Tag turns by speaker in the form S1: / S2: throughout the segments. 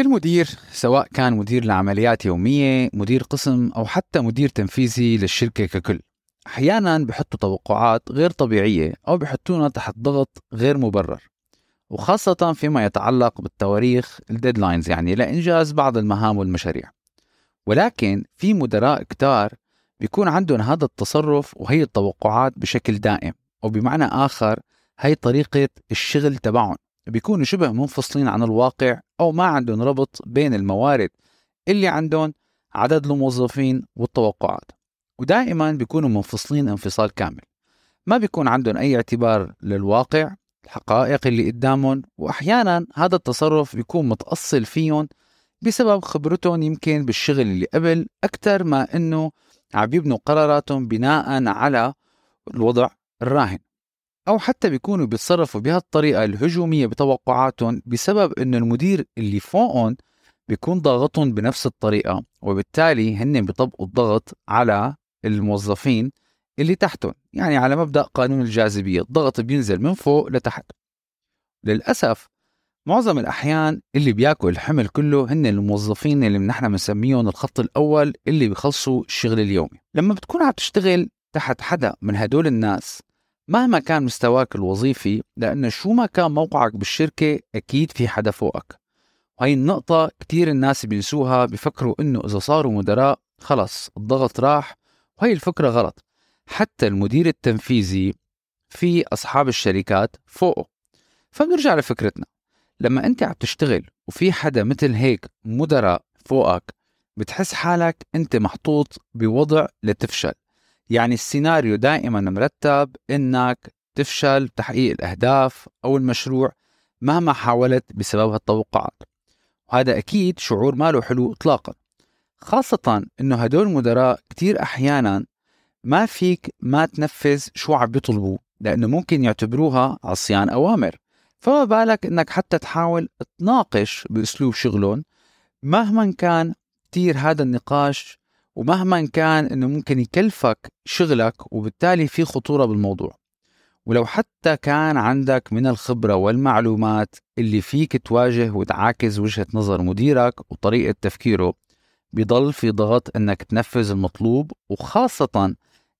S1: كل مدير سواء كان مدير لعمليات يومية مدير قسم أو حتى مدير تنفيذي للشركة ككل. أحيانا بحطوا توقعات غير طبيعية أو بحطونا تحت ضغط غير مبرر. وخاصة فيما يتعلق بالتواريخ الديدلاينز يعني لإنجاز بعض المهام والمشاريع. ولكن في مدراء كتار بيكون عندهم هذا التصرف وهي التوقعات بشكل دائم. أو بمعنى آخر هي طريقة الشغل تبعهم. بيكونوا شبه منفصلين عن الواقع أو ما عندهم ربط بين الموارد اللي عندهم عدد الموظفين والتوقعات. ودائما بيكونوا منفصلين انفصال كامل. ما بيكون عندهم أي اعتبار للواقع الحقائق اللي قدامهم وأحيانا هذا التصرف بيكون متأصل فيهم بسبب خبرتهم يمكن بالشغل اللي قبل أكثر ما أنه عم يبنوا قراراتهم بناء على الوضع الراهن. أو حتى بيكونوا بيتصرفوا بهالطريقة الهجومية بتوقعاتهم بسبب إنه المدير اللي فوقهم بيكون ضاغطهم بنفس الطريقة وبالتالي هن بيطبقوا الضغط على الموظفين اللي تحتهم يعني على مبدأ قانون الجاذبية الضغط بينزل من فوق لتحت. للأسف معظم الأحيان اللي بياكل الحمل كله هن الموظفين اللي نحن بنسميهم الخط الأول اللي بيخلصوا الشغل اليومي. لما بتكون عم تشتغل تحت حدا من هدول الناس مهما كان مستواك الوظيفي لأنه شو ما كان موقعك بالشركة أكيد في حدا فوقك. وهي النقطة كتير الناس بينسوها بفكروا إنه إذا صاروا مدراء خلص الضغط راح وهي الفكرة غلط. حتى المدير التنفيذي في أصحاب الشركات فوقه. فبنرجع لفكرتنا. لما أنت عم تشتغل وفي حدا مثل هيك مدراء فوقك بتحس حالك أنت محطوط بوضع لتفشل يعني السيناريو دائما مرتب إنك تفشل بتحقيق الأهداف أو المشروع مهما حاولت بسبب هالتوقعات. وهذا أكيد شعور ما له حلو اطلاقا خاصة إنه هدول المدراء كتير أحيانا ما فيك ما تنفذ شو عم بيطلبوا لأنه ممكن يعتبروها عصيان أوامر. فما بالك إنك حتى تحاول تناقش بأسلوب شغلهم مهما كان كتير هذا النقاش ومهما كان إنه ممكن يكلفك شغلك وبالتالي في خطورة بالموضوع. ولو حتى كان عندك من الخبرة والمعلومات اللي فيك تواجه وتعاكس وجهة نظر مديرك وطريقة تفكيره بضل في ضغط إنك تنفذ المطلوب وخاصة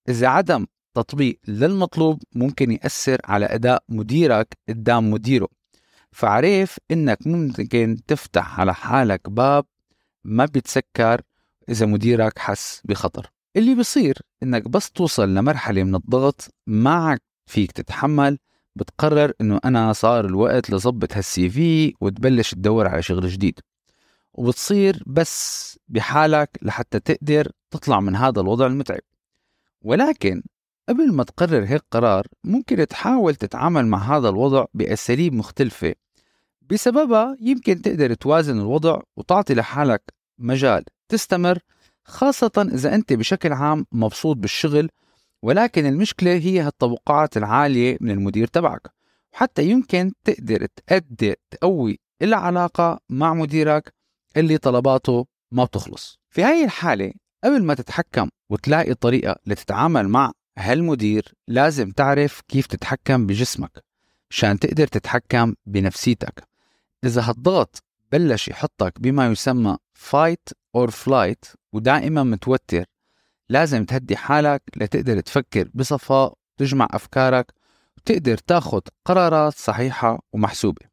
S1: إذا عدم تطبيق للمطلوب ممكن يأثر على أداء مديرك قدام مديره. فعرف إنك ممكن تفتح على حالك باب ما بيتسكر إذا مديرك حس بخطر. اللي بيصير إنك بس توصل لمرحلة من الضغط معك فيك تتحمل بتقرر إنه أنا صار الوقت لظبط هالسي في وتبلش تدور على شغل جديد. وبتصير بس بحالك لحتى تقدر تطلع من هذا الوضع المتعب. ولكن قبل ما تقرر هيك قرار ممكن تحاول تتعامل مع هذا الوضع بأساليب مختلفة. بسببها يمكن تقدر توازن الوضع وتعطي لحالك مجال. تستمر خاصة إذا أنت بشكل عام مبسوط بالشغل ولكن المشكلة هي هالتوقعات العالية من المدير تبعك. وحتى يمكن تقدر تأدي تقوي العلاقة مع مديرك اللي طلباته ما بتخلص. في هاي الحالة قبل ما تتحكم وتلاقي طريقة لتتعامل مع هالمدير لازم تعرف كيف تتحكم بجسمك مشان تقدر تتحكم بنفسيتك. إذا هالضغط بلش يحطك بما يسمى fight or flight ودائما متوتر. لازم تهدي حالك لتقدر تفكر بصفاء تجمع أفكارك وتقدر تاخد قرارات صحيحة ومحسوبة.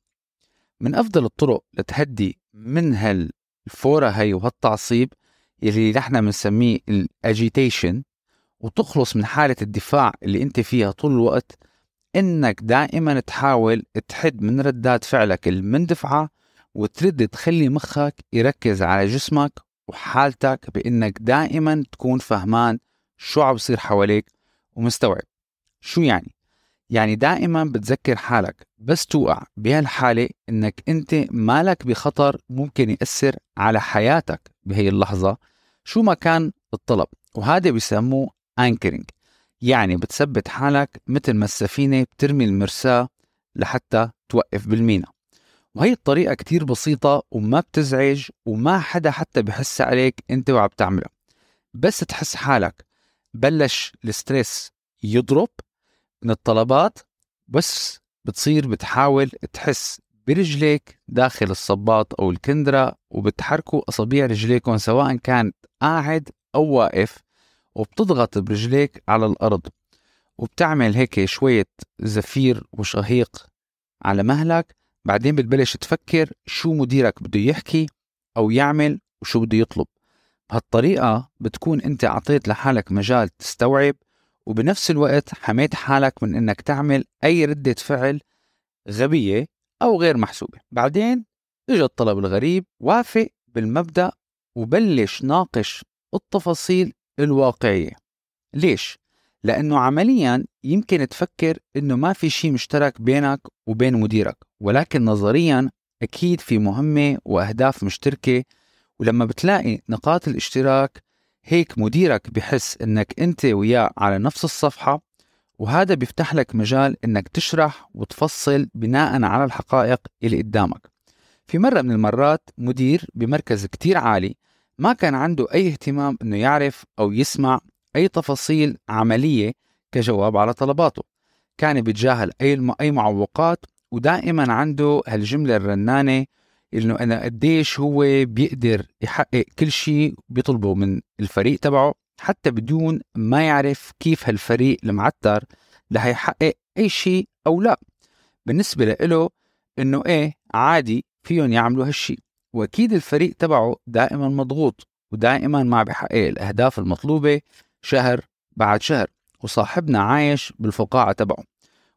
S1: من أفضل الطرق لتهدي من هالفورة هي وهالتعصيب يلي نحن بنسميه الاجيتيشن وتخلص من حالة الدفاع اللي أنت فيها طول الوقت. إنك دائما تحاول تحد من ردات فعلك المندفعة وترد تخلي مخك يركز على جسمك وحالتك بإنك دائما تكون فهمان شو عم بصير حواليك ومستوعب. شو يعني؟ يعني دائما بتذكر حالك بس توقع بهالحالة إنك أنت مالك بخطر ممكن يأثر على حياتك بهي اللحظة شو ما كان الطلب. وهذا بيسموه anchoring يعني بتثبت حالك مثل ما السفينة بترمي المرساة لحتى توقف بالمينا وهي الطريقة كتير بسيطة وما بتزعج وما حدا حتى بحس عليك انت وعم تعملها بس تحس حالك. بلش ال stress يضرب من الطلبات بس بتصير بتحاول تحس برجليك داخل الصباط أو الكندرة وبتحركوا أصابيع رجليكم سواء كانت قاعد أو واقف وبتضغط برجليك على الأرض. وبتعمل هيك شوية زفير وشهيق على مهلك بعدين بتبلش تفكر شو مديرك بده يحكي أو يعمل وشو بده يطلب. بهالطريقة بتكون أنت أعطيت لحالك مجال تستوعب وبنفس الوقت حميت حالك من أنك تعمل أي ردة فعل غبية أو غير محسوبة. بعدين اجى الطلب الغريب وافق بالمبدأ وبلش ناقش التفاصيل الواقعية. ليش؟ لأنه عمليا يمكن تفكر أنه ما في شيء مشترك بينك وبين مديرك ولكن نظريا أكيد في مهمة وأهداف مشتركة. ولما بتلاقي نقاط الاشتراك هيك مديرك بحس إنك أنت وياه على نفس الصفحة وهذا بيفتح لك مجال إنك تشرح وتفصل بناء على الحقائق اللي قدامك. في مرة من المرات مدير بمركز كتير عالي ما كان عنده أي اهتمام أنه يعرف أو يسمع أي تفاصيل عملية كجواب على طلباته. كان بيتجاهل أي أي معوقات ودائما عنده هالجملة الرنانة إنه أنا قديش هو بيقدر يحقق كل شيء بيطلبه من الفريق تبعه حتى بدون ما يعرف كيف هالفريق المعتر رح يحقق أي شيء أو لا. بالنسبة له إنه إيه عادي فيهم يعملوا هالشيء. وأكيد الفريق تبعه دائما مضغوط ودائما ما بيحقق الأهداف المطلوبة شهر بعد شهر وصاحبنا عايش بالفقاعة تبعه.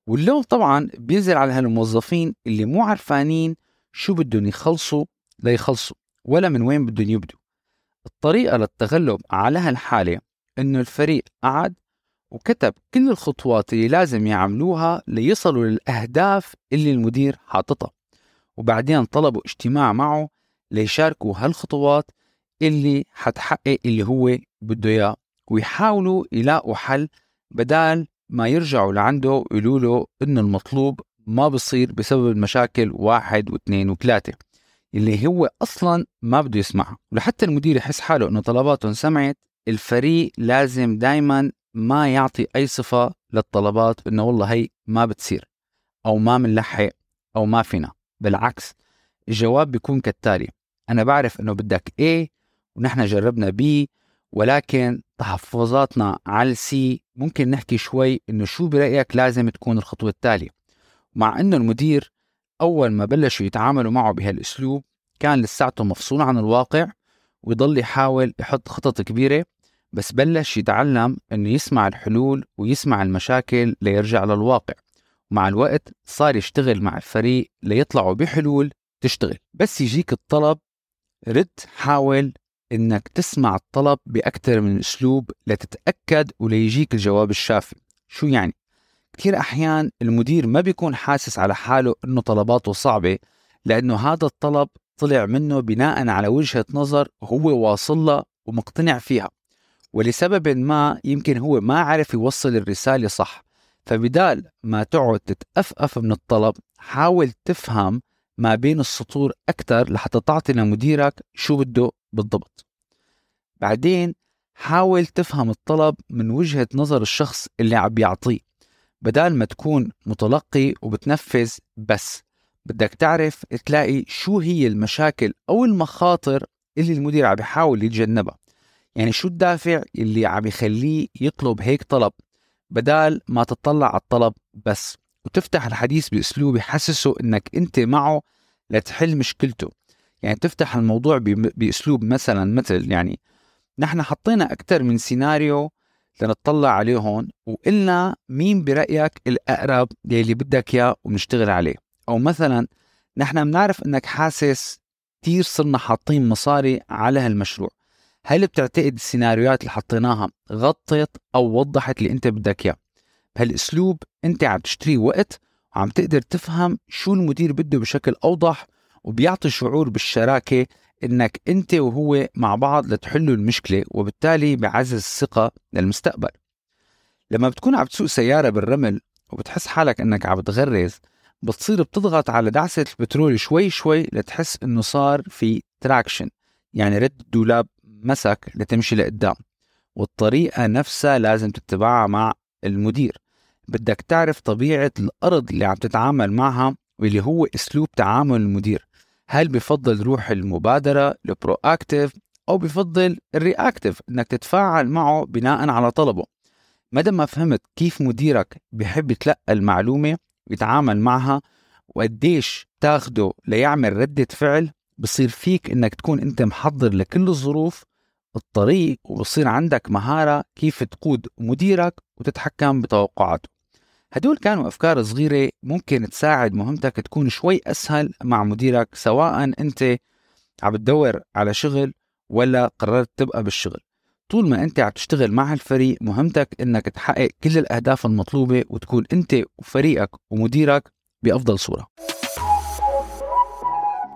S1: واللوم طبعا بينزل على هالموظفين اللي مو عرفانين شو بدهم يخلصوا ليخلصوا ولا من وين بدهم يبدوا. الطريقة للتغلب على هالحالة إنه الفريق قعد وكتب كل الخطوات اللي لازم يعملوها ليصلوا للأهداف اللي المدير حاططها. وبعدين طلبوا اجتماع معه ليشاركوا هالخطوات اللي حتحقق اللي هو بده إياه. ويحاولوا يلاقوا حل بدال ما يرجعوا لعنده ويقولوا له إنه المطلوب ما بصير بسبب المشاكل واحد واثنين وثلاثة اللي هو أصلا ما بده يسمعها ولحتى المدير يحس حاله أنه طلباته انسمعت الفريق لازم دايما ما يعطي أي صفة للطلبات أنه والله هي ما بتصير أو ما منلحق أو ما فينا. بالعكس الجواب بيكون كالتالي. أنا بعرف أنه بدك A ونحن جربنا B ولكن تحفظاتنا على السي ممكن نحكي شوي إنه شو برأيك لازم تكون الخطوة التالية. مع إنه المدير أول ما بلشوا يتعاملوا معه بهالأسلوب كان لساته مفصول عن الواقع ويضل يحاول يحط خطط كبيرة بس بلش يتعلم إنه يسمع الحلول ويسمع المشاكل ليرجع للواقع. مع الوقت صار يشتغل مع الفريق ليطلعوا بحلول تشتغل. بس يجيك الطلب رد حاول إنك تسمع الطلب بأكثر من أسلوب لتتأكد وليجيك الجواب الشافي. شو يعني؟ كثير أحيان المدير ما بيكون حاسس على حاله إنه طلباته صعبة لأنه هذا الطلب طلع منه بناء على وجهة نظر هو واصل لها ومقتنع فيها ولسبب ما يمكن هو ما عرف يوصل الرسالة صح. فبدال ما تقعد تتأفأف من الطلب حاول تفهم ما بين السطور أكثر لحتى تعطي لمديرك شو بده بالضبط. بعدين حاول تفهم الطلب من وجهة نظر الشخص اللي عم بيعطيه. بدال ما تكون متلقي وبتنفذ بس بدك تعرف تلاقي شو هي المشاكل أو المخاطر اللي المدير عم بيحاول يتجنبها. يعني شو الدافع اللي عم يخليه يطلب هيك طلب؟ بدال ما تطلع على الطلب بس وتفتح الحديث بأسلوب يحسسه إنك أنت معه لتحل مشكلته. يعني تفتح الموضوع بأسلوب مثلا مثل يعني نحن حطينا أكثر من سيناريو لنطلع عليهم وقلنا مين برأيك الأقرب للي بدك إياه ونشتغل عليه. أو مثلا نحن بنعرف إنك حاسس كتير صرنا حاطين مصاري على هالمشروع. هل بتعتقد السيناريوهات اللي حطيناها غطت أو وضحت اللي أنت بدك إياه؟ بهالأسلوب أنت عم تشتري وقت وعم تقدر تفهم شو المدير بده بشكل أوضح وبيعطي شعور بالشراكة إنك أنت وهو مع بعض لتحلوا المشكلة وبالتالي بعزز الثقة للمستقبل. لما بتكون عم تسوق سيارة بالرمل وبتحس حالك إنك عم تغرز بتصير بتضغط على دعسة البترول شوي شوي لتحس إنه صار في traction يعني رد الدولاب مسك لتمشي لقدام والطريقة نفسها لازم تتبعها مع المدير. بدك تعرف طبيعة الأرض اللي عم تتعامل معها واللي هو أسلوب تعامل المدير. هل بفضل روح المبادرة ال proactive أو بفضل الرياكتيف إنك تتفاعل معه بناء على طلبه. مدى ما فهمت كيف مديرك بحب يتلقى المعلومة ويتعامل معها وقديش تاخده ليعمل ردة فعل بصير فيك إنك تكون أنت محضر لكل الظروف الطريق وبصير عندك مهارة كيف تقود مديرك وتتحكم بتوقعاته. هدول كانوا أفكار صغيرة ممكن تساعد مهمتك تكون شوي أسهل مع مديرك سواء أنت عم تدور على شغل ولا قررت تبقى بالشغل. طول ما أنت عم تشتغل مع الفريق مهمتك أنك تحقق كل الأهداف المطلوبة وتكون أنت وفريقك ومديرك بأفضل صورة.